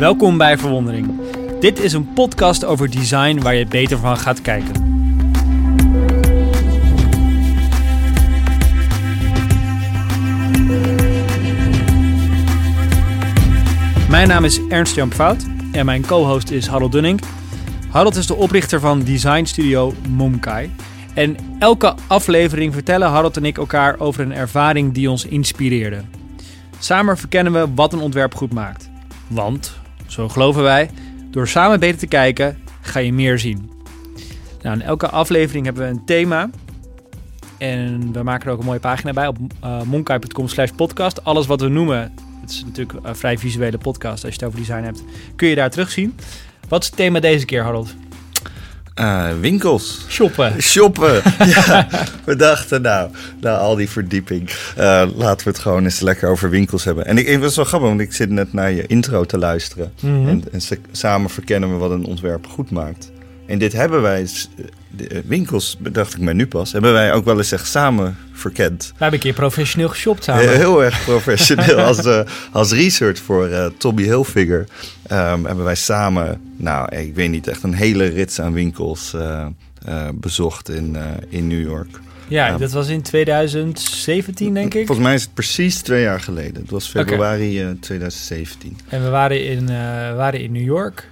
Welkom bij Verwondering. Dit is een podcast over design waar je beter van gaat kijken. Mijn naam is Ernst Jan Fout en mijn co-host is Harold Dunning. Harold is de oprichter van design studio Momkai. En elke aflevering vertellen Harold en ik elkaar over een ervaring die ons inspireerde. Samen verkennen we wat een ontwerp goed maakt. Want, zo geloven wij, door samen beter te kijken ga je meer zien. Nou, in elke aflevering hebben we een thema. En we maken er ook een mooie pagina bij op uh, monkai.com slash podcast. Alles wat we noemen, het is natuurlijk een vrij visuele podcast als je het over design hebt, kun je daar terugzien. Wat is het thema deze keer, Harold? Uh, winkels. Shoppen. Shoppen. ja, we dachten nou, na al die verdieping, uh, laten we het gewoon eens lekker over winkels hebben. En ik, het was wel grappig, want ik zit net naar je intro te luisteren. Mm -hmm. En, en samen verkennen we wat een ontwerp goed maakt. En dit hebben wij, de winkels, bedacht ik me nu pas, hebben wij ook wel eens echt samen verkend. We hebben een keer professioneel geshopt samen. Heel erg professioneel. als, uh, als research voor uh, Tommy Hilfiger um, hebben wij samen, nou, ik weet niet, echt een hele rits aan winkels uh, bezocht in, in New York. Ja, um, dat was in 2017, denk ik. Volgens mij is het precies twee jaar geleden. Het was februari okay. 2017. En we waren in, we waren in New York.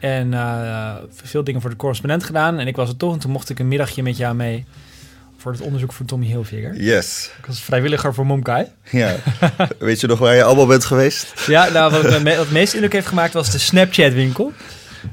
En uh, veel dingen voor de correspondent gedaan. En ik was er toch. En toen mocht ik een middagje met jou mee. Voor het onderzoek van Tommy Hilfiger. Yes. Ik was vrijwilliger voor Momkai. Ja. Weet je nog waar je allemaal bent geweest? ja, nou, wat, me, wat het meest indruk heeft gemaakt was de Snapchat winkel.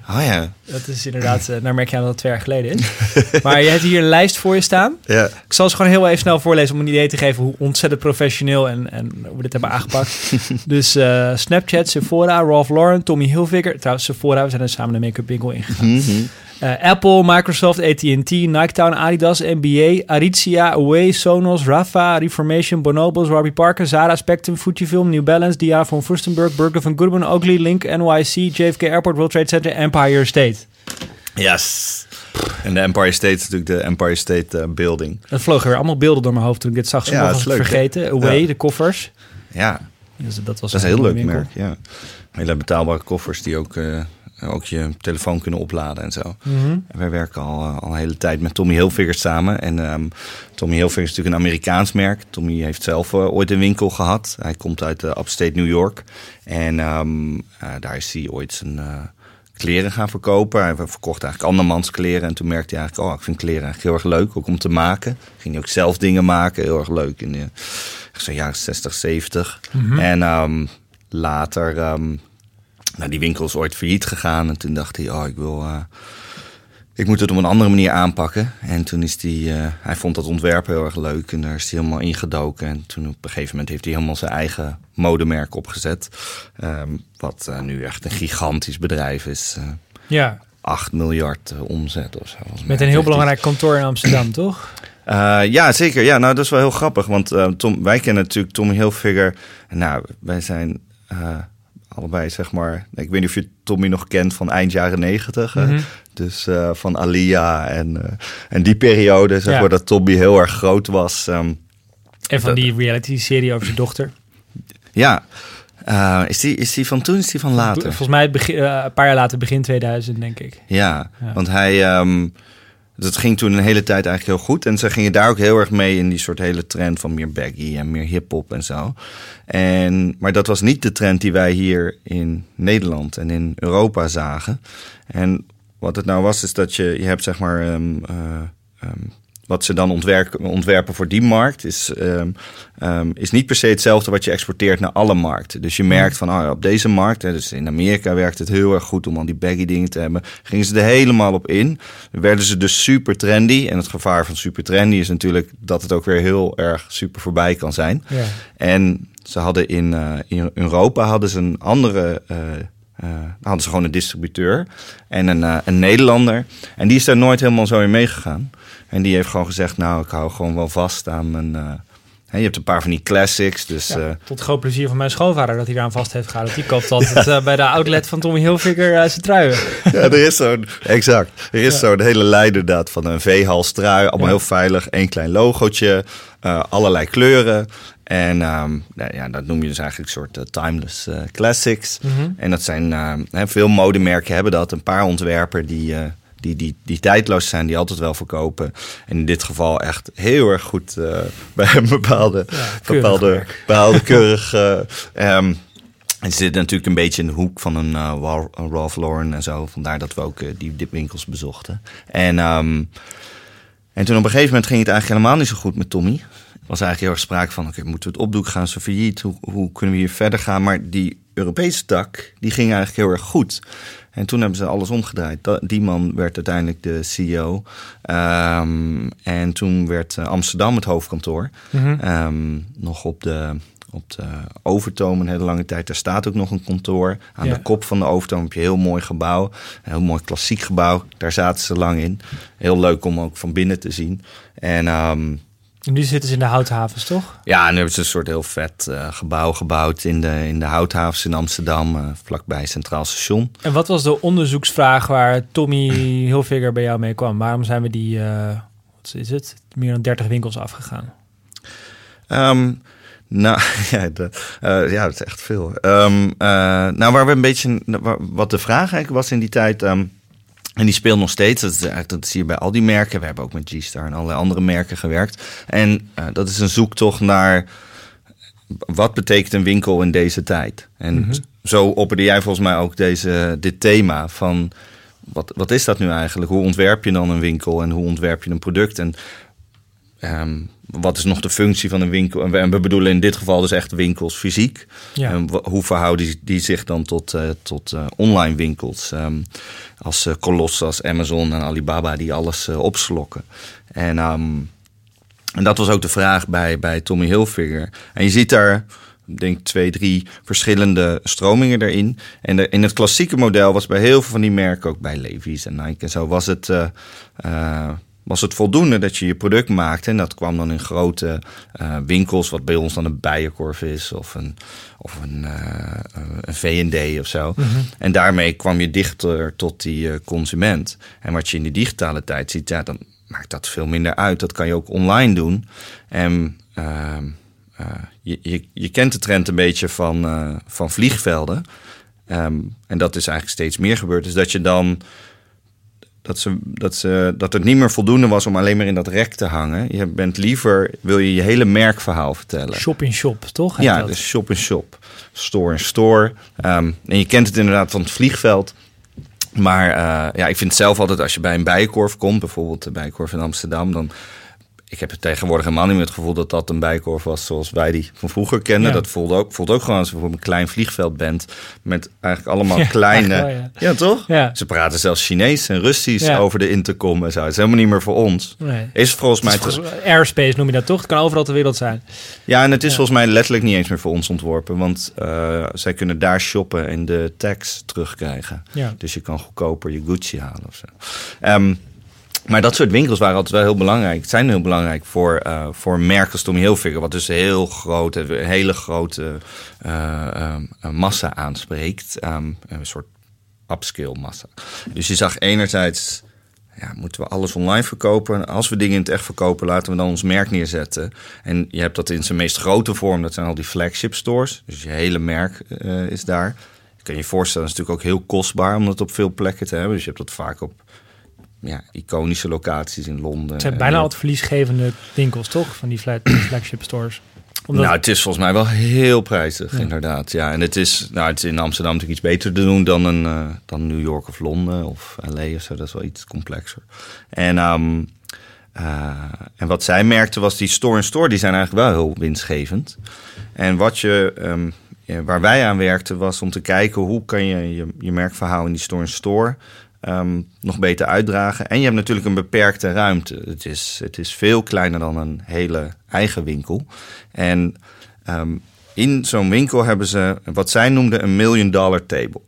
Oh ja. Dat is inderdaad, uh, nou merk je aan dat het twee jaar geleden is. maar je hebt hier een lijst voor je staan. Ja. Ik zal ze gewoon heel even snel voorlezen om een idee te geven hoe ontzettend professioneel en, en hoe we dit hebben aangepakt. dus uh, Snapchat, Sephora, Ralph Lauren, Tommy Hilfiger. Trouwens, Sephora, we zijn er samen de make-up winkel ingegaan. Mm -hmm. Uh, Apple, Microsoft, AT&T, Niketown, Adidas, NBA, Aritzia, Away, Sonos, Rafa, Reformation, Bonobos, Warby Parker, Zara, Spectrum, Fujifilm, New Balance, Dia von Furstenberg, Burger van Goodman, Oakley, Link, NYC, JFK Airport, World Trade Center, Empire State. Yes. En de Empire State is natuurlijk de Empire State uh, Building. Er vlogen weer allemaal beelden door mijn hoofd toen ik dit zag. Ja, dat is leuk, vergeten. Away, Ja. de koffers. Ja, Dus dat was dat is een heel leuk winkel. merk. Ja. Hele betaalbare koffers die ook, eh, ook je telefoon kunnen opladen en zo. En wij werken al, eh, al een hele tijd met Tommy Hilfiger samen. En ehm, Tommy Hilfiger is natuurlijk een Amerikaans merk. Tommy heeft zelf eh, ooit een winkel gehad. Hij komt uit uh, upstate New York. En ehm, eh, daar is hij ooit zijn kleren gaan verkopen. Hij verkocht eigenlijk andermans kleren. En toen merkte hij eigenlijk, oh, ik vind kleren eigenlijk heel erg leuk. Ook om te maken. Ging hij ook zelf dingen maken. Heel erg leuk in de jaren 60, 70. Mhm. En ehm, later... nou, die winkel is ooit failliet gegaan. En toen dacht hij, oh, ik wil... eh, ik moet het op een andere manier aanpakken. En toen is hij... eh, hij vond dat ontwerp heel erg leuk. En daar is hij helemaal ingedoken. En toen op een gegeven moment heeft hij helemaal zijn eigen modemerk opgezet. Ehm, wat eh, nu echt een gigantisch bedrijf is. Ja, 8 miljard omzet of zo. met een heel belangrijk kantoor in Amsterdam, toch? eh, ja, zeker. Ja, nou, dat is wel heel grappig. Want Tom, wij kennen natuurlijk Tommy Hilfiger. Nou, wij zijn allebei, zeg maar... Ik weet niet of je Tommy nog kent van eind jaren negentig. hè. Mhm. Dus eh, van Alia en, eh, en die periode, zeg Ja. maar, dat Tommy heel erg groot was. Ehm, En van Dat- die reality-serie over zijn dochter. ja, Eh, is, die, is die van toen, is die van later? Volgens mij begin, een paar jaar later, begin 2000, denk ik. Ja, Ja. want hij. ehm, dat ging toen een hele tijd eigenlijk heel goed. En ze gingen daar ook heel erg mee in die soort hele trend van meer baggy en meer hip-hop en zo. En, maar dat was niet de trend die wij hier in Nederland en in Europa zagen. En wat het nou was, is dat je, je hebt zeg maar. ehm, eh, ehm, wat ze dan ontwerpen, ontwerpen voor die markt is, ehm, ehm, is niet per se hetzelfde wat je exporteert naar alle markten. Dus je merkt van oh, ja, op deze markt, hè, dus in Amerika werkt het heel erg goed om al die baggy dingen te hebben. Gingen ze er helemaal op in. Werden ze dus super trendy. En het gevaar van super trendy is natuurlijk dat het ook weer heel erg super voorbij kan zijn. Ja. En ze hadden in, eh, in Europa hadden ze een andere. eh, eh, hadden ze gewoon een distributeur en een, een Nederlander. En die is daar nooit helemaal zo in meegegaan. En die heeft gewoon gezegd: Nou, ik hou gewoon wel vast aan mijn. eh, hè, je hebt een paar van die classics. Dus Ja, eh, tot groot plezier van mijn schoonvader dat hij daar aan vast heeft gehouden. Die koopt altijd eh, bij de outlet van Tommy Hilfiger zijn truien. ja, er is zo'n. Exact. Er is Ja. zo'n hele lijn inderdaad van een V-halstrui. Allemaal Ja. heel veilig. één klein logootje. allerlei kleuren. En ehm, nou ja, dat noem je dus eigenlijk een soort timeless classics. Mhm. En dat zijn, veel modemerken hebben dat. Een paar ontwerper die, die, die, die tijdloos zijn, die altijd wel verkopen. En in dit geval echt heel erg goed eh, bij een bepaalde, Ja, bepaalde, bepaalde keurig... en ze zitten natuurlijk een beetje in de hoek van een eh, een Ralph Lauren en zo. Vandaar dat we ook eh, die, die winkels bezochten. En, ehm, en toen op een gegeven moment ging het eigenlijk helemaal niet zo goed met Tommy. Was eigenlijk heel erg sprake van, oké, moeten we het opdoen? Gaan ze failliet? Hoe, hoe kunnen we hier verder gaan? Maar die Europese tak, die ging eigenlijk heel erg goed. En toen hebben ze alles omgedraaid. Die man werd uiteindelijk de CEO. Ehm, en toen werd eh, Amsterdam het hoofdkantoor. Mhm. Ehm, nog op de, op de Overtoom een hele lange tijd. Daar staat ook nog een kantoor. Aan Ja. de kop van de Overtoom heb je een heel mooi gebouw. Een heel mooi klassiek gebouw. Daar zaten ze lang in. Heel leuk om ook van binnen te zien. En ehm, En nu zitten ze in de houthavens, toch? ja, en nu hebben ze een soort heel vet eh, gebouw gebouwd in de, in de Houthavens in Amsterdam. eh, vlakbij Centraal Station. En wat was de onderzoeksvraag waar Tommy Hilfiger bij jou mee kwam? Waarom zijn we die, eh, wat is het, meer dan 30 winkels afgegaan? Ehm, nou, ja, de, ja, dat is echt veel. Ehm, eh, nou, waar we een beetje, wat de vraag eigenlijk was in die tijd, ehm, en die speelt nog steeds, dat, is dat zie je bij al die merken. We hebben ook met G-Star en allerlei andere merken gewerkt. En eh, dat is een zoektocht naar wat betekent een winkel in deze tijd. En Mhm. zo opperde jij volgens mij ook deze, dit thema van wat, wat is dat nu eigenlijk? Hoe ontwerp je dan een winkel en hoe ontwerp je een product? En ehm, wat is nog de functie van een winkel? En we, en we bedoelen in dit geval dus echt winkels fysiek. Ja. En hoe verhouden die, die zich dan tot, eh, tot eh, online winkels? ehm, als eh Colossus, Amazon en Alibaba die alles opslokken. En, ehm, en dat was ook de vraag bij, bij Tommy Hilfiger. En je ziet daar, ik denk twee, drie verschillende stromingen erin. En de, in het klassieke model was bij heel veel van die merken, ook bij Levi's en Nike en zo, was het, was het voldoende dat je je product maakte. En dat kwam dan in grote eh, winkels, wat bij ons dan een Bijenkorf is of een, of een, eh, een V&D of zo. Mhm. En daarmee kwam je dichter tot die eh, consument. En wat je in de digitale tijd ziet, ja, dan maakt dat veel minder uit. Dat kan je ook online doen. En ehm, eh, je, je, je kent de trend een beetje van, eh, van vliegvelden. Ehm, en dat is eigenlijk steeds meer gebeurd. Dus dat je dan. Dat, ze, dat, ze, dat het niet meer voldoende was om alleen maar in dat rek te hangen. Je bent liever, wil je je hele merkverhaal vertellen. Shop in shop, toch? Ja, dat? dus shop in shop, store in store. Ehm, en je kent het inderdaad van het vliegveld. Maar eh, ja, ik vind zelf altijd als je bij een bijenkorf komt, bijvoorbeeld de bijenkorf in Amsterdam, dan. Ik heb het tegenwoordig helemaal niet meer het gevoel dat dat een bijenkorf was zoals wij die van vroeger kenden. Ja. Dat voelde ook, voelt ook gewoon als je bijvoorbeeld een klein vliegveld bent. Met eigenlijk allemaal Ja, kleine. eigenlijk wel, ja. toch? Ja. Ze praten zelfs Chinees en Russisch over de intercom en zo. Het is helemaal niet meer voor ons. Nee. Is volgens mij. Het is volgens- airspace noem je dat toch? Het kan overal ter wereld zijn. Ja, en het is volgens mij letterlijk niet eens meer voor ons ontworpen. Want eh, zij kunnen daar shoppen en de tax terugkrijgen. Ja. Dus je kan goedkoper je Gucci halen of zo. Ehm, maar dat soort winkels waren altijd wel heel belangrijk. Zijn heel belangrijk voor, eh voor merken Tommy Hilfiger. Wat dus heel groot, een hele grote eh, ehm, massa aanspreekt. Ehm, een soort upscale massa. Dus je zag enerzijds ja, moeten we alles online verkopen? Als we dingen in het echt verkopen, laten we dan ons merk neerzetten. En je hebt dat in zijn meest grote vorm, dat zijn al die flagship stores. Dus je hele merk eh, is daar. Je kan je voorstellen, het is natuurlijk ook heel kostbaar om dat op veel plekken te hebben. Dus je hebt dat vaak op ja, iconische locaties in Londen. Het zijn bijna altijd verliesgevende winkels, toch? Van die flagship stores. Omdat, Nou, het is volgens mij wel heel prijzig, Ja. inderdaad. Ja, en het is, nou, het is in Amsterdam natuurlijk iets beter te doen dan, een, eh, dan New York of Londen of LA of zo. Dat is wel iets complexer. En, ehm, eh, en wat zij merkte was die store-in-store, die zijn eigenlijk wel heel winstgevend. En wat je, ehm, ja, waar wij aan werkten was om te kijken hoe kan je je, je merkverhaal in die store-in-store ehm, nog beter uitdragen. En je hebt natuurlijk een beperkte ruimte. Het is, het is veel kleiner dan een hele eigen winkel. En ehm, in zo'n winkel hebben ze wat zij noemden een million dollar table.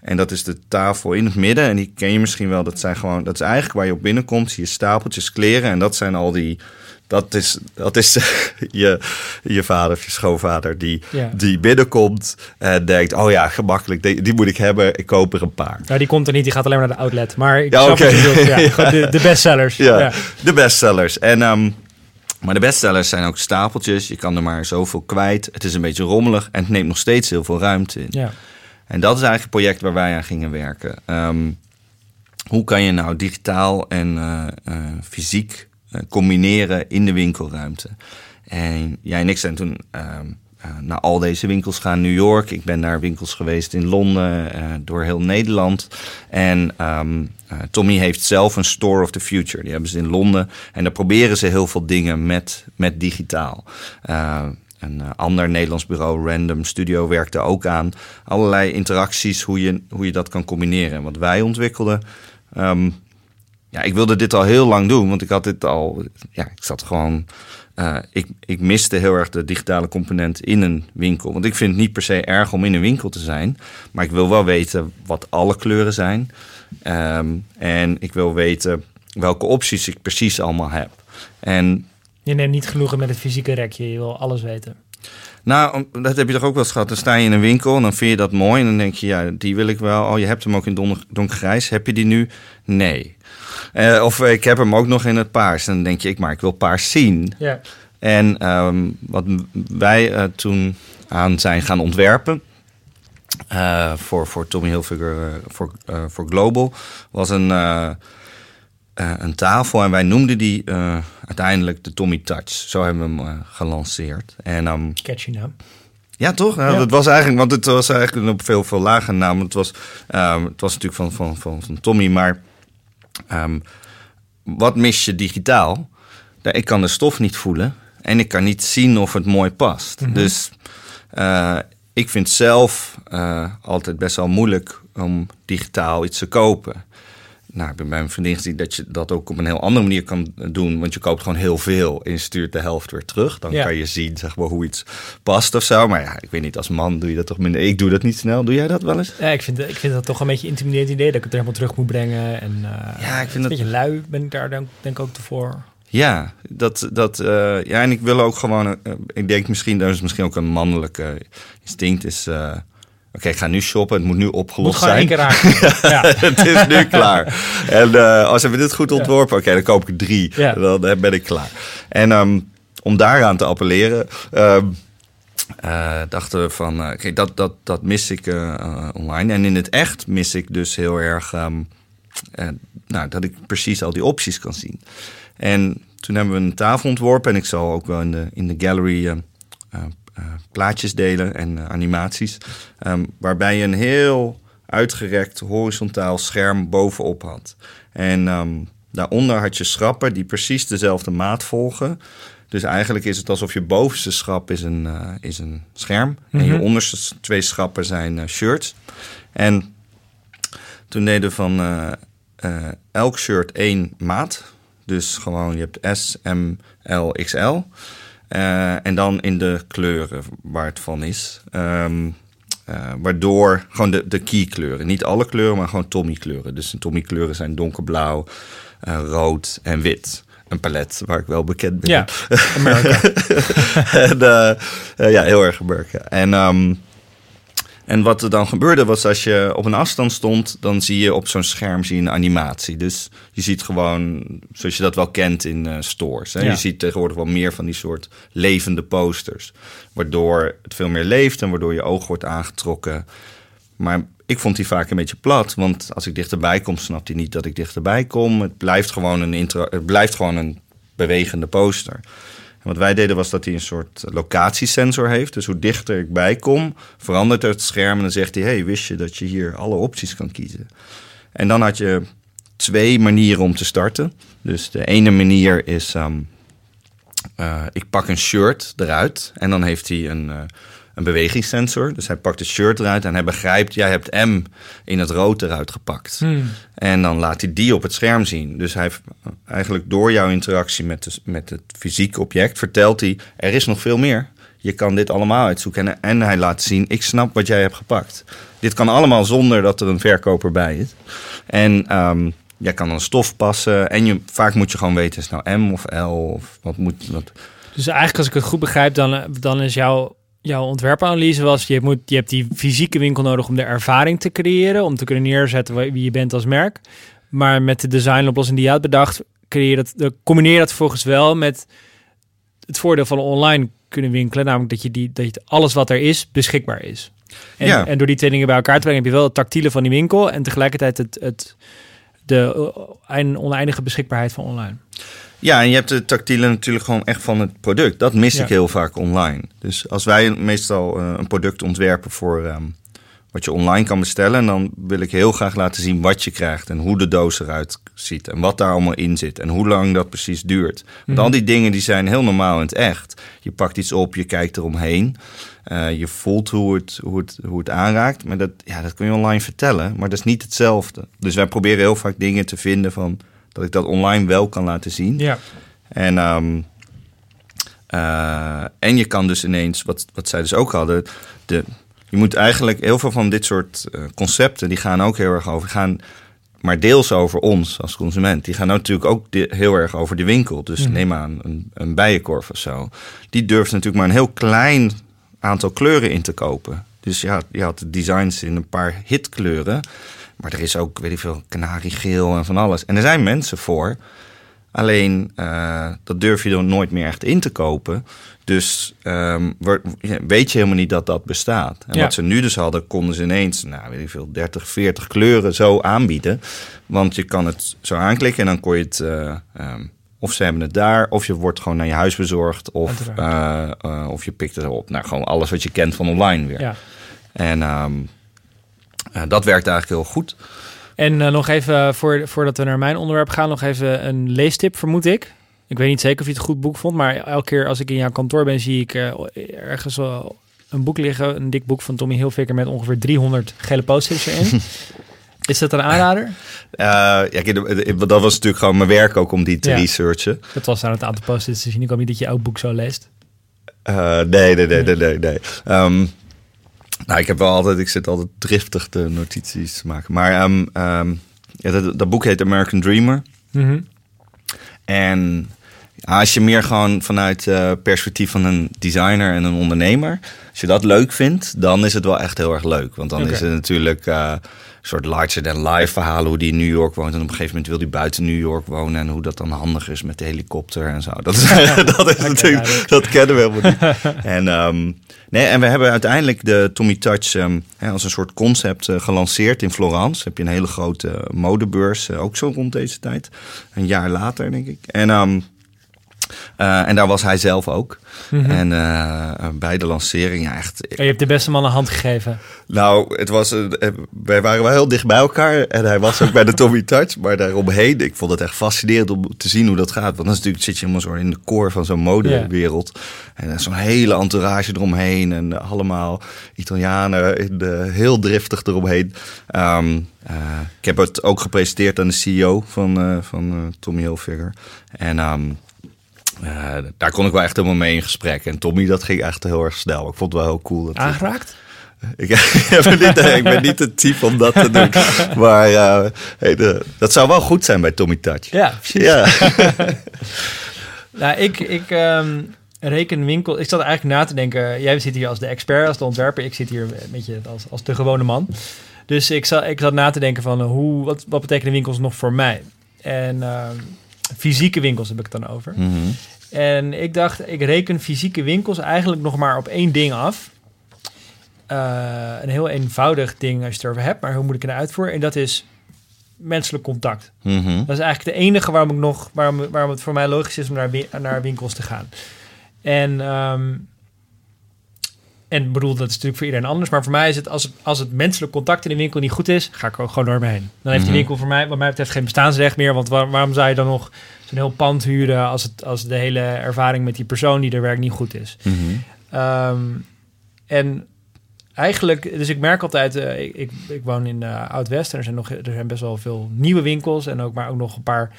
En dat is de tafel in het midden. En die ken je misschien wel. Dat, zijn gewoon, dat is eigenlijk waar je op binnenkomt. Je stapeltjes kleren. En dat zijn al die. Dat is, dat is je, je vader of je schoonvader die, Ja. die binnenkomt en denkt: Oh ja, gemakkelijk, die, die moet ik hebben. Ik koop er een paar. Nou, die komt er niet, die gaat alleen maar naar de outlet. Maar ik Ja, je bedoelt. Ja, de, de bestsellers. Ja, de bestsellers. En, ehm, Maar de bestsellers zijn ook stapeltjes. Je kan er maar zoveel kwijt. Het is een beetje rommelig en het neemt nog steeds heel veel ruimte in. Ja. En dat is eigenlijk het project waar wij aan gingen werken. Ehm, hoe kan je nou digitaal en eh, eh, fysiek combineren in de winkelruimte? En jij en ik zijn toen ehm, eh, naar al deze winkels gaan. New York, ik ben naar winkels geweest in Londen, eh, door heel Nederland. En ehm, eh, Tommy heeft zelf een Store of the Future. Die hebben ze in Londen. En daar proberen ze heel veel dingen met, met digitaal. Eh, een eh, ander Nederlands bureau, Random Studio, werkte ook aan allerlei interacties, hoe je, hoe je dat kan combineren. En wat wij ontwikkelden. ehm, ja, ik wilde dit al heel lang doen, want ik had dit al. Ja, ik zat gewoon. eh, ik, ik miste heel erg de digitale component in een winkel. Want ik vind het niet per se erg om in een winkel te zijn. Maar ik wil wel weten wat alle kleuren zijn. Ehm, en ik wil weten welke opties ik precies allemaal heb. En Je neemt niet genoegen met het fysieke rekje. Je wil alles weten. nou, dat heb je toch ook wel eens gehad. Dan sta je in een winkel en dan vind je dat mooi. En dan denk je, ja, die wil ik wel. Oh, je hebt hem ook in donker- donkergrijs. Heb je die nu? Nee. Eh, of ik heb hem ook nog in het paars. En dan denk je, ik, maar ik wil paars zien. Ja. En ehm, wat wij eh, toen aan zijn gaan ontwerpen... eh, voor, voor Tommy Hilfiger, voor, voor Global... was een, een tafel en wij noemden die uiteindelijk de Tommy Touch. Zo hebben we hem gelanceerd. En ehm, Catchy naam. ja, toch? Ja. Dat was eigenlijk, want het was eigenlijk een op veel, veel lager naam. Het was, ehm, het was natuurlijk van, van, van, van Tommy, maar ehm, wat mis je digitaal? Ik kan de stof niet voelen en ik kan niet zien of het mooi past. Dus eh, ik vind zelf eh, altijd best wel moeilijk om digitaal iets te kopen. Nou, ik ben bij mijn vriendin gezien dat je dat ook op een heel andere manier kan doen. Want je koopt gewoon heel veel en je stuurt de helft weer terug. Dan Ja. kan je zien zeg maar, hoe iets past of zo. Maar ja, ik weet niet, als man doe je dat toch minder. Ik doe dat niet snel. Doe jij dat wel eens? Ja, ik vind, ik vind dat toch een beetje een intimiderend idee dat ik het er helemaal terug moet brengen. En, eh, Ja, ik vind een dat- beetje lui ben ik daar denk, denk ik ook voor. Ja, dat, dat, eh, ja, en ik wil ook gewoon. eh, ik denk misschien, dat is misschien ook een mannelijke instinct. Is. Oké, ik ga nu shoppen. Het moet nu Moet opgelost één zijn. ja. het is nu klaar. En eh, als we dit goed ontworpen, oké, dan koop ik drie. Ja. Dan eh, ben ik klaar. En ehm, om daaraan te appelleren, ehm, eh, dachten we van, oké, dat, dat, dat mis ik online. En in het echt mis ik dus heel erg ehm, eh, nou, dat ik precies al die opties kan zien. En toen hebben we een tafel ontworpen en ik zal ook wel in de, in de gallery plaatjes delen en eh, animaties. ehm, waarbij je een heel uitgerekt horizontaal scherm bovenop had. En ehm, daaronder had je schrappen die precies dezelfde maat volgen. Dus eigenlijk is het alsof je bovenste schap is een, eh, is een scherm. En je Mhm. onderste twee schappen zijn eh, shirts. En toen deden we van eh, eh, elk shirt één maat. Dus gewoon, je hebt S, M, L, XL. Eh, en dan in de kleuren waar het van is. Ehm, eh, waardoor gewoon de, de key kleuren. Niet alle kleuren, maar gewoon Tommy kleuren. Dus de Tommy kleuren zijn donkerblauw, eh, rood en wit. Een palet waar ik wel bekend ben. ja, Amerika. en, ja, heel erg Amerika. En, ehm, en wat er dan gebeurde was als je op een afstand stond, dan zie je op zo'n scherm zie je een animatie. Dus je ziet gewoon, zoals je dat wel kent in eh, stores. Hè? Ja. Je ziet tegenwoordig wel meer van die soort levende posters. Waardoor het veel meer leeft en waardoor je oog wordt aangetrokken. Maar ik vond die vaak een beetje plat. Want als ik dichterbij kom, snapt hij niet dat ik dichterbij kom. Het blijft gewoon een, intro, het blijft gewoon een bewegende poster. Wat wij deden was dat hij een soort locatiesensor heeft. Dus hoe dichter ik bij kom, verandert het scherm. En dan zegt hij, hey, wist je dat je hier alle opties kan kiezen? En dan had je twee manieren om te starten. Dus de ene manier is... ehm, eh, ik pak een shirt eruit en dan heeft hij een, eh, een bewegingssensor. Dus hij pakt het shirt eruit en hij begrijpt, jij hebt M in het rood eruit gepakt. Hmm. En dan laat hij die op het scherm zien. Dus hij heeft eigenlijk door jouw interactie met, de, met het fysieke object vertelt hij, er is nog veel meer. Je kan dit allemaal uitzoeken. En, en hij laat zien, ik snap wat jij hebt gepakt. Dit kan allemaal zonder dat er een verkoper bij is. En ehm, jij kan dan stof passen. En je, vaak moet je gewoon weten, is het nou M of L? Of wat moet... Wat, Dus eigenlijk als ik het goed begrijp, dan, dan is jouw, jouw ontwerpanalyse was... Je, moet, je hebt die fysieke winkel nodig om de ervaring te creëren... om te kunnen neerzetten wie je bent als merk. Maar met de designoplossing die je had bedacht... Creëer dat, combineer dat volgens wel met het voordeel van online kunnen winkelen, namelijk dat je die dat je alles wat er is beschikbaar is. En, Ja. en door die twee dingen bij elkaar te brengen, heb je wel het tactiele van die winkel en tegelijkertijd het, het de uh, ein- oneindige beschikbaarheid van online. Ja, en je hebt de tactiele natuurlijk gewoon echt van het product. Dat mis Ja. ik heel vaak online. Dus als wij meestal eh, een product ontwerpen voor ehm, wat je online kan bestellen, dan wil ik heel graag laten zien wat je krijgt en hoe de doos eruit ziet en wat daar allemaal in zit en hoe lang dat precies duurt. Want Mhm. al die dingen die zijn heel normaal in het echt. Je pakt iets op, je kijkt eromheen, eh, je voelt hoe het, hoe, het, hoe het aanraakt, maar dat, ja, dat kun je online vertellen, maar dat is niet hetzelfde. Dus wij proberen heel vaak dingen te vinden van dat ik dat online wel kan laten zien. Ja. En, ehm, eh, en je kan dus ineens, wat, wat zij dus ook hadden, de, je moet eigenlijk heel veel van dit soort eh, concepten, die gaan ook heel erg over, gaan maar deels over ons als consument. Die gaan natuurlijk ook de- heel erg over de winkel. Dus Mhm. neem aan een, een bijenkorf of zo. Die durft natuurlijk maar een heel klein aantal kleuren in te kopen. Dus ja, je had de designs in een paar hitkleuren. Maar er is ook, weet ik veel, kanariegeel en van alles. En er zijn mensen voor. Alleen, eh, dat durf je dan nooit meer echt in te kopen. Dus ehm, weet je helemaal niet dat dat bestaat. En Ja. wat ze nu dus hadden, konden ze ineens, nou weet ik veel, 30, 40 kleuren zo aanbieden. Want je kan het zo aanklikken en dan kon je het... eh, ehm, of ze hebben het daar, of je wordt gewoon naar je huis bezorgd. Of, eh, of je pikt het op. Nou, gewoon alles wat je kent van online weer. ja. En ehm, eh, dat werkt eigenlijk heel goed. En eh, nog even, voor, voordat we naar mijn onderwerp gaan, nog even een leestip, vermoed ik. Ik weet niet zeker of je het een goed boek vond, maar elke keer als ik in jouw kantoor ben, zie ik eh, ergens wel een boek liggen, een dik boek van Tommy Hilfiger met ongeveer 300 gele post-its erin. Is dat een aanrader? Eh, ja, kijk, dat was natuurlijk gewoon mijn werk ook om die te Ja. researchen. Dat was aan het aantal post-its, dus ik hoop niet dat je elk boek zo leest. Eh, nee, nee, nee, nee, nee. nee. Ehm, nou, ik heb wel altijd, ik zit altijd driftig de notities te maken. Maar ehm, ehm, ja, dat, dat boek heet American Dreamer. Mhm. En ja, als je meer gewoon vanuit eh perspectief van een designer en een ondernemer, als je dat leuk vindt, dan is het wel echt heel erg leuk. Want dan is het natuurlijk eh, een soort larger than life verhalen hoe die in New York woont. En op een gegeven moment wil hij buiten New York wonen en hoe dat dan handig is met de helikopter en zo. Dat is, dat is natuurlijk, dat kennen we helemaal niet. En, ehm, nee, en we hebben uiteindelijk de Tommy Touch ehm, hè, als een soort concept eh, gelanceerd in Florence. Heb je een hele grote modebeurs, ook zo rond deze tijd. Een jaar later, denk ik. En, ehm, eh, en daar was hij zelf ook. Mhm. En eh, bij de lancering, ja, echt. En je hebt de beste man een hand gegeven. Nou, het was, een- eh, wij waren wel heel dicht bij elkaar. En hij was ook bij de Tommy Touch. Maar daaromheen, ik vond het echt fascinerend om te zien hoe dat gaat. Want dan is natuurlijk, zit je helemaal zo in de core van zo'n modewereld. En dan zo'n hele entourage eromheen. En allemaal Italianen in de, heel driftig eromheen. Ehm, eh, ik heb het ook gepresenteerd aan de CEO van, van Tommy Hilfiger. En ehm, eh, daar kon ik wel echt helemaal mee in gesprek. En Tommy, dat ging echt heel erg snel. Ik vond het wel heel cool. Dat Aangeraakt? ik, ben niet, ik ben niet het type om dat te doen. Maar eh, hey, de- dat zou wel goed zijn bij Tommy Touch. Ja, precies. Ja. Nou, ik, ik ehm, reken winkel. Ik zat eigenlijk na te denken. Jij zit hier als de expert, als de ontwerper. Ik zit hier een beetje als, als de gewone man. Dus ik zat, ik zat na te denken van eh, hoe, wat, wat betekenen winkels nog voor mij? En ehm, fysieke winkels heb ik het dan over. Mhm. En ik dacht, ik reken fysieke winkels eigenlijk nog maar op één ding af. Eh, een heel eenvoudig ding als je het erover hebt, maar hoe moet ik het uitvoeren? En dat is menselijk contact. Mhm. Dat is eigenlijk de enige waarom, ik nog, waarom, waarom het voor mij logisch is om naar, naar winkels te gaan. En, ehm, en bedoel, dat is natuurlijk voor iedereen anders. Maar voor mij is het als, het, als het menselijk contact in de winkel niet goed is, ga ik er ook gewoon door me heen. Dan heeft die Mhm. winkel voor mij, wat mij betreft, geen bestaansrecht meer. Want waar- waarom zou je dan nog zo'n heel pand huren als, het, als de hele ervaring met die persoon die er werkt niet goed is? Mhm. Ehm, en eigenlijk, dus ik merk altijd, eh, ik, ik, ik woon in eh, Oud-West en er zijn, nog, er zijn best wel veel nieuwe winkels en ook maar ook nog een paar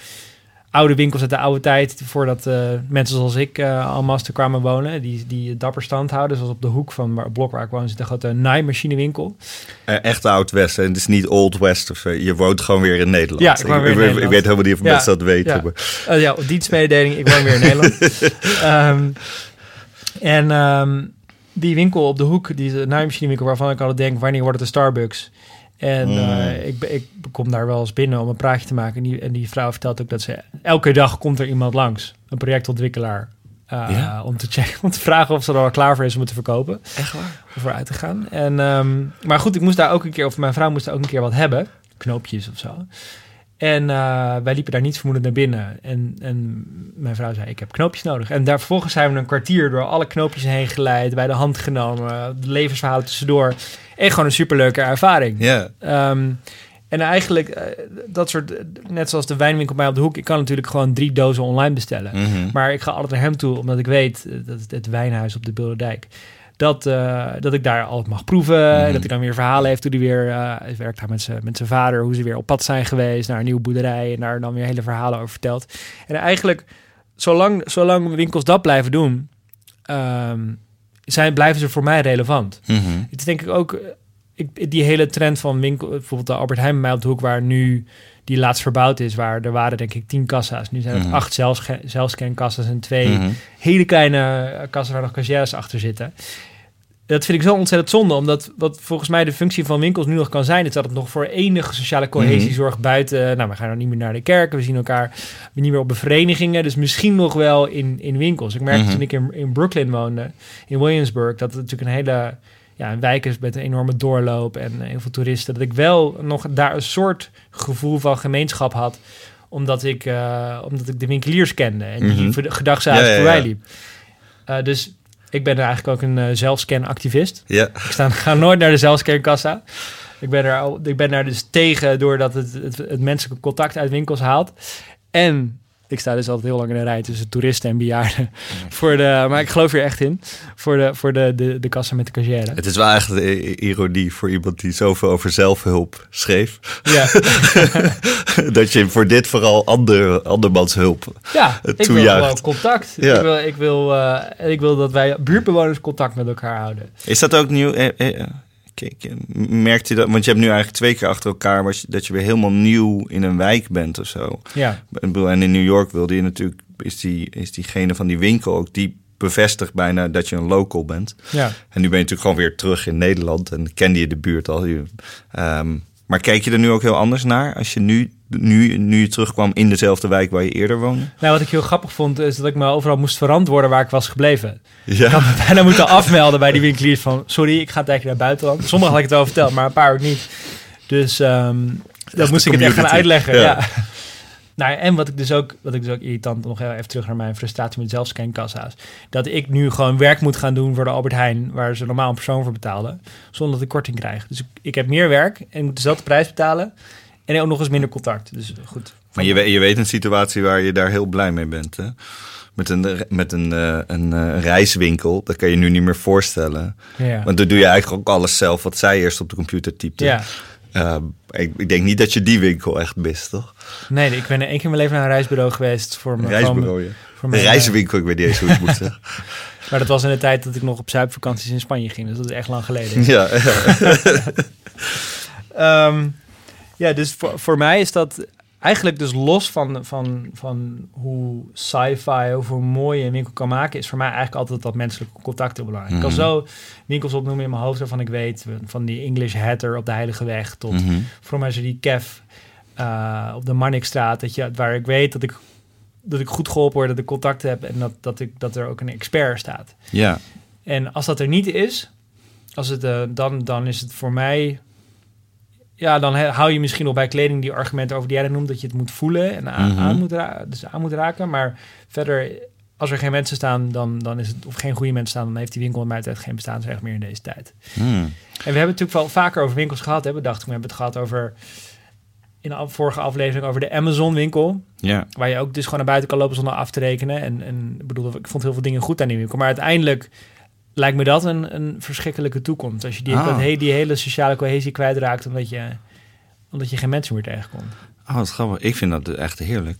oude winkels uit de oude tijd, voordat eh, mensen zoals ik uh, te kwamen wonen, die, die dapper stand houden. Zoals op de hoek van waar- het blok waar ik woon zit een grote naaimachinewinkel. Eh, Echt Oud-West. En het is niet Old West. Of, zo. je woont gewoon weer in Nederland. Ja, ik woon weer in ik, Nederland. ik weet helemaal niet of Ja, mensen dat weten. ja. maar- Uh, ja, dienstmededeling, ik woon weer in Nederland. Ehm, en ehm, die winkel op de hoek, die naaimachinewinkel waarvan ik altijd denk, wanneer wordt het een Starbucks? En Mm. eh, ik, ik kom daar wel eens binnen om een praatje te maken. En die, en die vrouw vertelt ook dat ze elke dag komt er iemand langs. Een projectontwikkelaar. Uh, Ja? om, te checken, om te vragen of ze er al klaar voor is om het te verkopen. Echt waar? Of voor uit te gaan. En, ehm, maar goed, ik moest daar ook een keer, of mijn vrouw moest daar ook een keer wat hebben. Knoopjes of zo. En eh, wij liepen daar niet vermoedend naar binnen. En, en mijn vrouw zei, ik heb knoopjes nodig. En daar vervolgens zijn we een kwartier door alle knoopjes heen geleid. Bij de hand genomen. De levensverhalen tussendoor. En gewoon een superleuke ervaring. Ja. Ehm, en eigenlijk, eh, dat soort, net zoals de wijnwinkel bij mij op de hoek. Ik kan natuurlijk gewoon drie dozen online bestellen. Mhm. Maar ik ga altijd naar hem toe, omdat ik weet, eh, dat het, het wijnhuis op de Bilderdijk, dat, eh, dat ik daar altijd mag proeven. Mhm. Dat hij dan weer verhalen heeft hoe hij weer, hij werkt daar met zijn met zijn vader, hoe ze weer op pad zijn geweest naar een nieuwe boerderij en daar dan weer hele verhalen over vertelt. En eigenlijk, zolang, zolang winkels dat blijven doen, ehm, zijn, blijven ze voor mij relevant. Mhm. Het is denk ik ook, eh, ik, die hele trend van winkel, bijvoorbeeld de Albert Heijn bij mij op de hoek, waar nu die laatst verbouwd is, waar er waren denk ik tien kassa's. Nu zijn het Mhm. acht zelfscan- zelfscankassa's en twee Mhm. hele kleine eh, kassen waar nog cashiers achter zitten. Dat vind ik zo ontzettend zonde, omdat wat volgens mij de functie van winkels nu nog kan zijn, is dat het nog voor enige sociale cohesie Mhm. zorgt buiten. Nou, we gaan dan niet meer naar de kerk, we zien elkaar niet meer op de verenigingen, dus misschien nog wel in, in winkels. Ik merkte toen ik in, in Brooklyn woonde, in Williamsburg, dat het natuurlijk een hele ja, een wijk is met een enorme doorloop en eh, heel veel toeristen, dat ik wel nog daar een soort gevoel van gemeenschap had omdat ik, eh, omdat ik de winkeliers kende en die voor de gedagszaal Ja, voorbij liep. Eh, dus ik ben er eigenlijk ook een zelfscan-activist. Ja. Ik sta, ga nooit naar de zelfscankassa. Ik ben, er, al- ik ben daar dus tegen doordat het, het, het menselijke contact uit winkels haalt. En ik sta dus altijd heel lang in een rij tussen toeristen en bejaarden. Voor de, maar ik geloof hier echt in. Voor de, voor de, de, de kassa met de cashier. Het is wel echt de ironie voor iemand die zoveel over zelfhulp schreef. Ja, dat je voor dit vooral ander, andermans hulp. ja ik wil gewoon contact. Ja. Ik, wil, ik, wil, eh, ik wil dat wij buurtbewoners contact met elkaar houden. Is dat ook nieuw? Eh, eh, kijk, eh, merkt je dat? Want je hebt nu eigenlijk twee keer achter elkaar je- dat je weer helemaal nieuw in een wijk bent of zo. Ja, En in New York wilde je natuurlijk, is, die, is diegene van die winkel ook, die bevestigt bijna dat je een local bent. ja. En nu ben je natuurlijk gewoon weer terug in Nederland en kende je de buurt al. Ehm, maar kijk je er nu ook heel anders naar als je nu, nu, nu je terugkwam in dezelfde wijk waar je eerder woonde? Nou, wat ik heel grappig vond, is dat ik me overal moest verantwoorden waar ik was gebleven. Ja. Ik had me bijna moeten afmelden bij die winkeliers van... sorry, ik ga een tijdje naar buitenland. Sommigen had ik het al verteld, maar een paar ook niet. Dus ehm dat moest ik het echt gaan uitleggen. Ja. Ja. Nou, en wat ik dus ook, wat ik dus ook irritant, nog even terug naar mijn frustratie met zelfscankassa's. Dat ik nu gewoon werk moet gaan doen voor de Albert Heijn, waar ze normaal een persoon voor betaalden, zonder dat ik korting krijg. Dus ik, ik heb meer werk en moet dezelfde prijs betalen en ook nog eens minder contact. Dus goed. Maar je, weet- je weet een situatie waar je daar heel blij mee bent. Hè? Met een, met een, eh, een eh, reiswinkel, dat kan je nu niet meer voorstellen. Ja. Want dan doe je eigenlijk ook alles zelf wat zij eerst op de computer typte. ja. Eh, ik, ik denk niet dat je die winkel echt mist, toch? Nee, ik ben één keer in mijn leven naar een reisbureau geweest voor mijn reisbureau, ja. Voor mijn, eh, reiswinkel, ik weet niet eens hoe ik het moet zeggen. Maar dat was in de tijd dat ik nog op zuipvakanties in Spanje ging. Dus dat is echt lang geleden. Ja, ja. Ehm, ja, dus voor, voor mij is dat eigenlijk dus los van, van, van hoe sci-fi of hoe mooi een winkel kan maken, is voor mij eigenlijk altijd dat menselijke contact heel belangrijk. Ik kan Mhm. zo winkels opnoemen in mijn hoofd waarvan ik weet, van die English Hatter op de Heilige Weg tot Mhm. voor mij zo die Kev eh, op de Marnixstraat, dat je, waar ik weet dat ik, dat ik goed geholpen word, dat ik contact heb en dat, dat, ik, dat er ook een expert staat. ja. En als dat er niet is, als het, eh, dan, dan is het voor mij. Ja, dan hou je misschien nog bij kleding die argumenten over die jij noemt, dat je het moet voelen en aan, Mhm. aan moet dus aan moet raken. Maar verder, als er geen mensen staan, dan, dan is het, of geen goede mensen staan, dan heeft die winkel in mijn tijd geen bestaansrecht meer in deze tijd. Hmm. En we hebben het natuurlijk wel vaker over winkels gehad, hè, bedacht. ik. We hebben het gehad over, in de vorige aflevering, over de Amazon winkel. Ja. Waar je ook dus gewoon naar buiten kan lopen zonder af te rekenen. En, en ik bedoel, ik vond heel veel dingen goed aan die winkel. Maar uiteindelijk lijkt me dat een, een verschrikkelijke toekomst. Als je die, Ah. dat die hele sociale cohesie kwijtraakt omdat je, omdat je geen mensen meer tegenkomt. Oh, wat grappig. Ik vind dat echt heerlijk.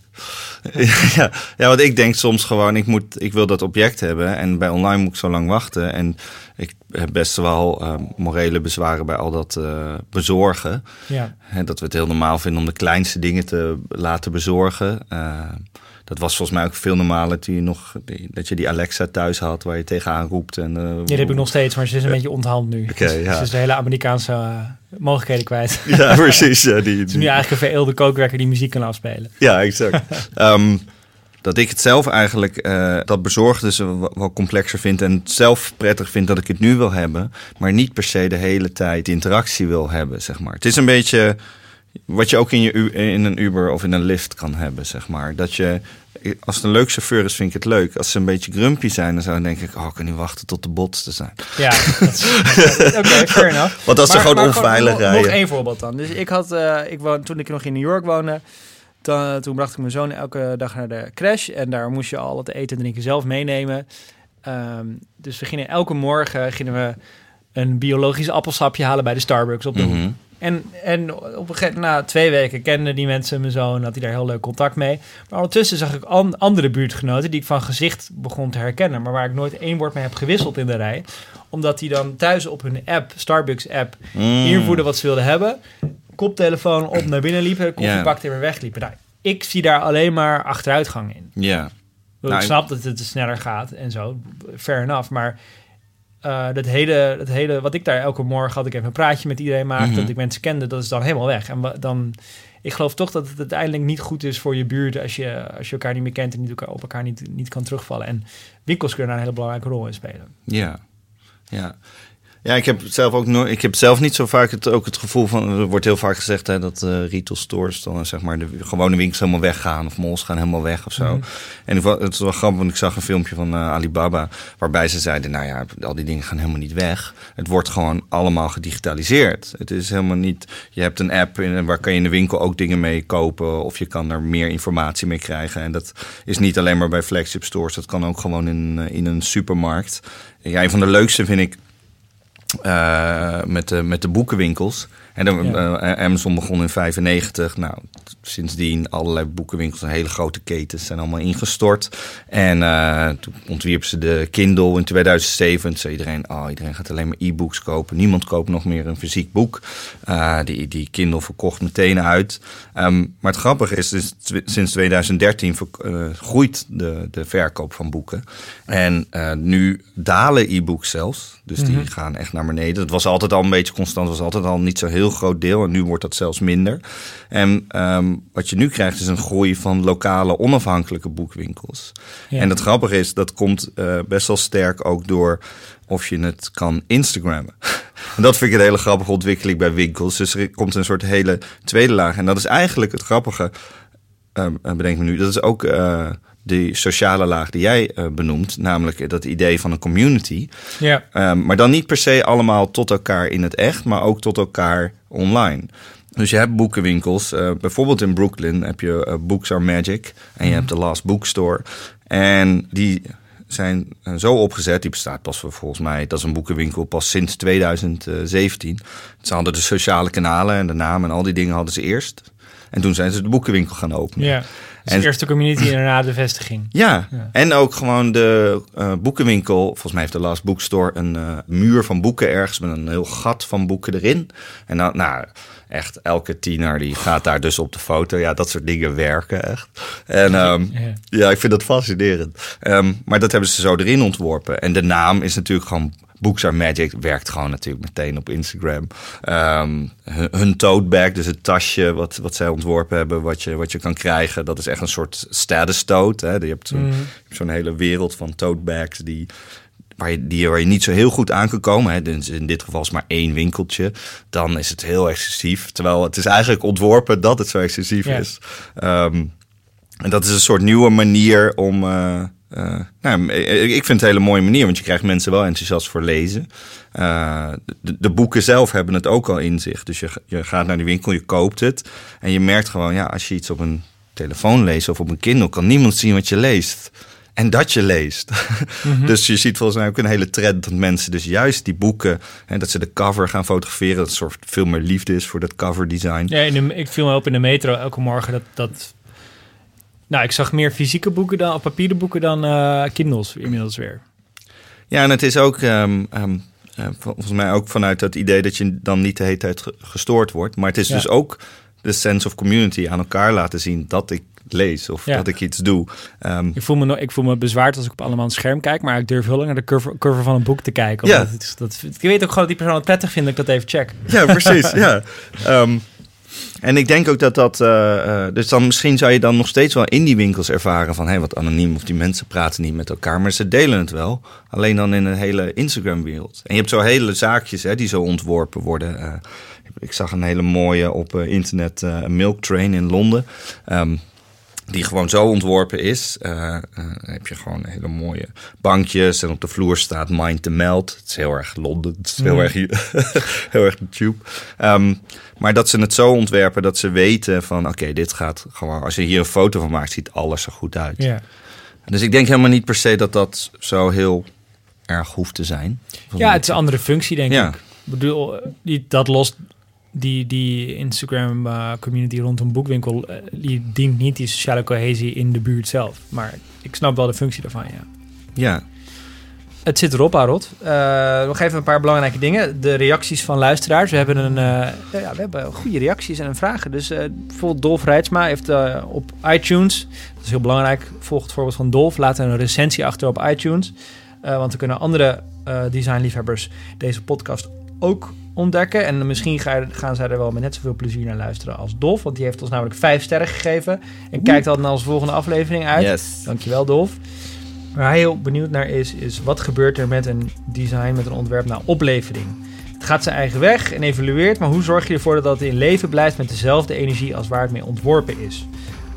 ja, ja, want ik denk soms gewoon, ik, moet, ik wil dat object hebben. En bij online moet ik zo lang wachten. En ik heb best wel eh, morele bezwaren bij al dat eh, bezorgen. Ja, Hè, dat we het heel normaal vinden om de kleinste dingen te laten bezorgen. Eh, dat was volgens mij ook veel normaler die je nog, die- dat je die Alexa thuis had waar je tegenaan roept. En, eh, die heb ik nog steeds, maar ze is een beetje onthand nu. Oké, Ze ja. is de hele Amerikaanse eh, mogelijkheden kwijt. Ja, precies. Ja, die, Het is nu eigenlijk een vereelde kookwerker die muziek kan afspelen. Ja, exact. Ehm, dat ik het zelf eigenlijk, eh, dat bezorgde dus wel complexer vind en zelf prettig vind dat ik het nu wil hebben, maar niet per se de hele tijd interactie wil hebben, zeg maar. Het is een beetje wat je ook in, je, in een Uber of in een lift kan hebben, zeg maar. Dat je, als het een leuk chauffeur is, vind ik het leuk. Als ze een beetje grumpy zijn, dan zou denk ik, oh, ik kan nu wachten tot de te zijn. Ja, oké, okay, fair enough. Want als ze gewoon onveilig rijden. Nog één voorbeeld dan. Dus ik had, uh, ik woon, toen ik nog in New York woonde, dan, toen bracht ik mijn zoon elke dag naar de crash. En daar moest je al het eten en drinken zelf meenemen. Um, dus we gingen elke morgen gingen we een biologisch appelsapje halen bij de Starbucks op de mm En, en op een gegeven na twee weken kenden die mensen mijn zoon, had hij daar heel leuk contact mee. Maar ondertussen zag ik andere buurtgenoten die ik van gezicht begon te herkennen, maar waar ik nooit één woord mee heb gewisseld in de rij. Omdat die dan thuis op hun app, Starbucks app, mm. invoerden wat ze wilden hebben koptelefoon op naar binnen liepen, koffie pakte en weer wegliepen. Nou, ik zie daar alleen maar achteruitgang in. Ja. ik nou, snap dat het sneller gaat en zo, fair enough. Maar uh, dat, hele, dat hele, wat ik daar elke morgen had ik even een praatje met iedereen maakte, mhm. dat ik mensen kende, dat is dan helemaal weg. En dan, ik geloof toch dat het uiteindelijk niet goed is voor je buurt als je, als je elkaar niet meer kent en niet elkaar, op elkaar niet, niet kan terugvallen. En winkels kunnen daar een hele belangrijke rol in spelen. Ja, ja. Ja, ik heb zelf ook nooit. Ik heb zelf niet zo vaak het, ook het gevoel van. Er wordt heel vaak gezegd hè, dat uh, retail stores dan zeg maar de gewone winkels helemaal weggaan of malls gaan helemaal weg of zo. Mm En het is wel grappig, want ik zag een filmpje van uh, Alibaba waarbij ze zeiden: nou ja, al die dingen gaan helemaal niet weg. Het wordt gewoon allemaal gedigitaliseerd. Het is helemaal niet. Je hebt een app in, waar kan je in de winkel ook dingen mee kopen of je kan er meer informatie mee krijgen. En dat is niet alleen maar bij flagship stores. Dat kan ook gewoon in, eh, in een supermarkt. Ja, een van de leukste vind ik met, de, met de boekenwinkels. En dan, ja. uh, Amazon begon in 95. Nou, sindsdien allerlei boekenwinkels, een hele grote ketens zijn allemaal ingestort. En uh, toen ontwierpen ze de Kindle in 2007. Toen zei iedereen, oh, iedereen gaat alleen maar e-books kopen. Niemand koopt nog meer een fysiek boek. Uh, die, die Kindle verkocht meteen uit. Um, maar het grappige is, dus sinds 2013 uh, groeit de, de verkoop van boeken. En nu dalen e-books zelfs. Dus die mhm. gaan echt naar beneden. Het was altijd al een beetje constant, was altijd al niet zo heel groot deel. En nu wordt dat zelfs minder. En um, wat je nu krijgt is een groei van lokale onafhankelijke boekwinkels. En het grappige is, dat komt uh, best wel sterk ook door of je het kan Instagrammen. en dat vind ik een hele grappige ontwikkeling bij winkels. Dus er komt een soort hele tweede laag. En dat is eigenlijk het grappige, uh, bedenk me nu, dat is ook uh, die sociale laag die jij uh, benoemt, namelijk dat idee van een community. Ja. Um, maar dan niet per se allemaal tot elkaar in het echt, maar ook tot elkaar online. Dus je hebt boekenwinkels. Uh, bijvoorbeeld in Brooklyn heb je uh, Books Are Magic. En je mhm. hebt de Last Bookstore. En die zijn zo opgezet. Die bestaat pas voor, volgens mij, dat is een boekenwinkel pas sinds 2017. Ze hadden de sociale kanalen en de naam en al die dingen hadden ze eerst. En toen zijn ze de boekenwinkel gaan openen. Ja. Dus en, eerst de community en daarna de vestiging. Ja, en ook gewoon de uh, boekenwinkel. Volgens mij heeft de Last Bookstore een uh, muur van boeken ergens met een heel gat van boeken erin. En dan, nou, echt elke tiener die gaat daar dus op de foto. Ja, dat soort dingen werken echt. En um, ja. ja. ik vind dat fascinerend. Um, maar dat hebben ze zo erin ontworpen. En de naam is natuurlijk gewoon Books Are Magic werkt gewoon natuurlijk meteen op Instagram. Um, hun, tote bag, dus het tasje wat, wat zij ontworpen hebben, wat je, wat je kan krijgen, dat is echt een soort status tote. Hè. Je hebt zo'n mm. hele wereld van tote bags die waar je, die, waar je niet zo heel goed aan kan komen. Hè. Dus in dit geval is maar één winkeltje. Dan is het heel excessief. Terwijl het is eigenlijk ontworpen dat het zo excessief is. Um, en dat is een soort nieuwe manier om. Uh, uh, nou, ik vind het een hele mooie manier, want je krijgt mensen wel enthousiast voor lezen. Uh, de, de, boeken zelf hebben het ook al in zich. Dus je, je gaat naar die winkel, je koopt het. En je merkt gewoon, ja, als je iets op een telefoon leest of op een Kindle, kan niemand zien wat je leest en dat je leest. Mhm. dus je ziet volgens mij ook een hele trend dat mensen dus juist die boeken... en dat ze de cover gaan fotograferen... dat soort veel meer liefde is voor dat cover design. Ja, in de, ik viel me op in de metro elke morgen dat... dat nou, ik zag meer fysieke boeken dan, papieren boeken dan uh, Kindles inmiddels weer. Ja, en het is ook... Um, um, volgens mij ook vanuit het idee dat je dan niet de hele tijd gestoord wordt. Maar het is dus ook de sense of community aan elkaar laten zien dat ik lees of dat ik iets doe. Um, ik, voel me, ik voel me bezwaard als ik op allemaal een scherm kijk, maar ik durf heel lang naar de cover, cover van een boek te kijken. Ja. Dat, dat, ik weet ook gewoon dat die persoon het prettig vindt dat ik dat even check. Ja, precies. ja. Um, En ik denk ook dat dat. eh, eh, dus dan misschien zou je dan nog steeds wel in die winkels ervaren van hé, hey, wat anoniem of die mensen praten niet met elkaar, maar ze delen het wel. Alleen dan in een hele Instagram-wereld. En je hebt zo hele zaakjes hè, die zo ontworpen worden. Eh, ik zag een hele mooie op internet, Milk Train in Londen. Ehm, die gewoon zo ontworpen is. Eh, eh, dan heb je gewoon hele mooie bankjes. En op de vloer staat Mind to Melt. Het is heel erg Londen. Het is heel, Mm. erg, heel erg de tube. Ehm, maar dat ze het zo ontwerpen dat ze weten van... oké, dit gaat gewoon... als je hier een foto van maakt, ziet alles er goed uit. Dus ik denk helemaal niet per se dat dat zo heel erg hoeft te zijn. Ja, het is een andere functie, denk Ja. ik. Ik bedoel, die, dat lost die, die Instagram eh, community rondom boekwinkel, eh, die dient niet die sociale cohesie in de buurt zelf. Maar ik snap wel de functie daarvan, ja. Ja, Het zit erop, Harold. Eh nog even een paar belangrijke dingen. De reacties van luisteraars. We hebben, een, ja, we hebben goede reacties en vragen. Dus bijvoorbeeld Dolf Rijtsma heeft op iTunes... Dat is heel belangrijk. Volg het voorbeeld van Dolf. Laat een recensie achter op iTunes. Want dan kunnen andere designliefhebbers deze podcast ook ontdekken. En misschien ga- gaan zij er wel met net zoveel plezier naar luisteren als Dolf. Want die heeft ons namelijk vijf sterren gegeven. En kijkt al naar onze volgende aflevering uit. yes. Dankjewel, Dolf. Waar hij heel benieuwd naar is, is wat gebeurt er met een design, met een ontwerp na oplevering? Het gaat zijn eigen weg en evolueert, maar hoe zorg je ervoor dat het in leven blijft met dezelfde energie als waar het mee ontworpen is?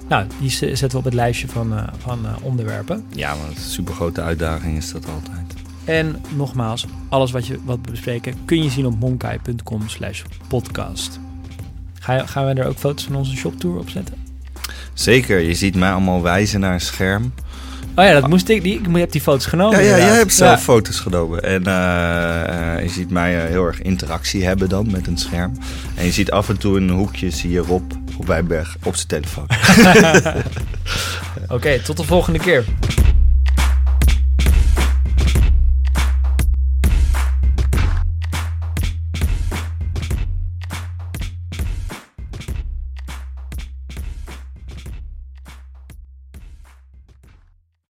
Nou, die zetten we op het lijstje van, eh, van eh, onderwerpen. Ja, maar een super grote uitdaging is dat altijd. En nogmaals, alles wat, je, wat we bespreken kun je zien op monkai.com slash podcast. Ga gaan we er ook foto's van onze shoptour op zetten? Zeker, je ziet mij allemaal wijzen naar een scherm. Oh ja, dat moest ik. Die, ik heb die foto's genomen. Ja, ja jij hebt zelf Ja. foto's genomen. En eh, eh, je ziet mij eh, heel erg interactie hebben dan met een scherm. En je ziet af en toe in een hoekje, zie je Rob op Wijnberg op zijn telefoon. Oké, tot de volgende keer.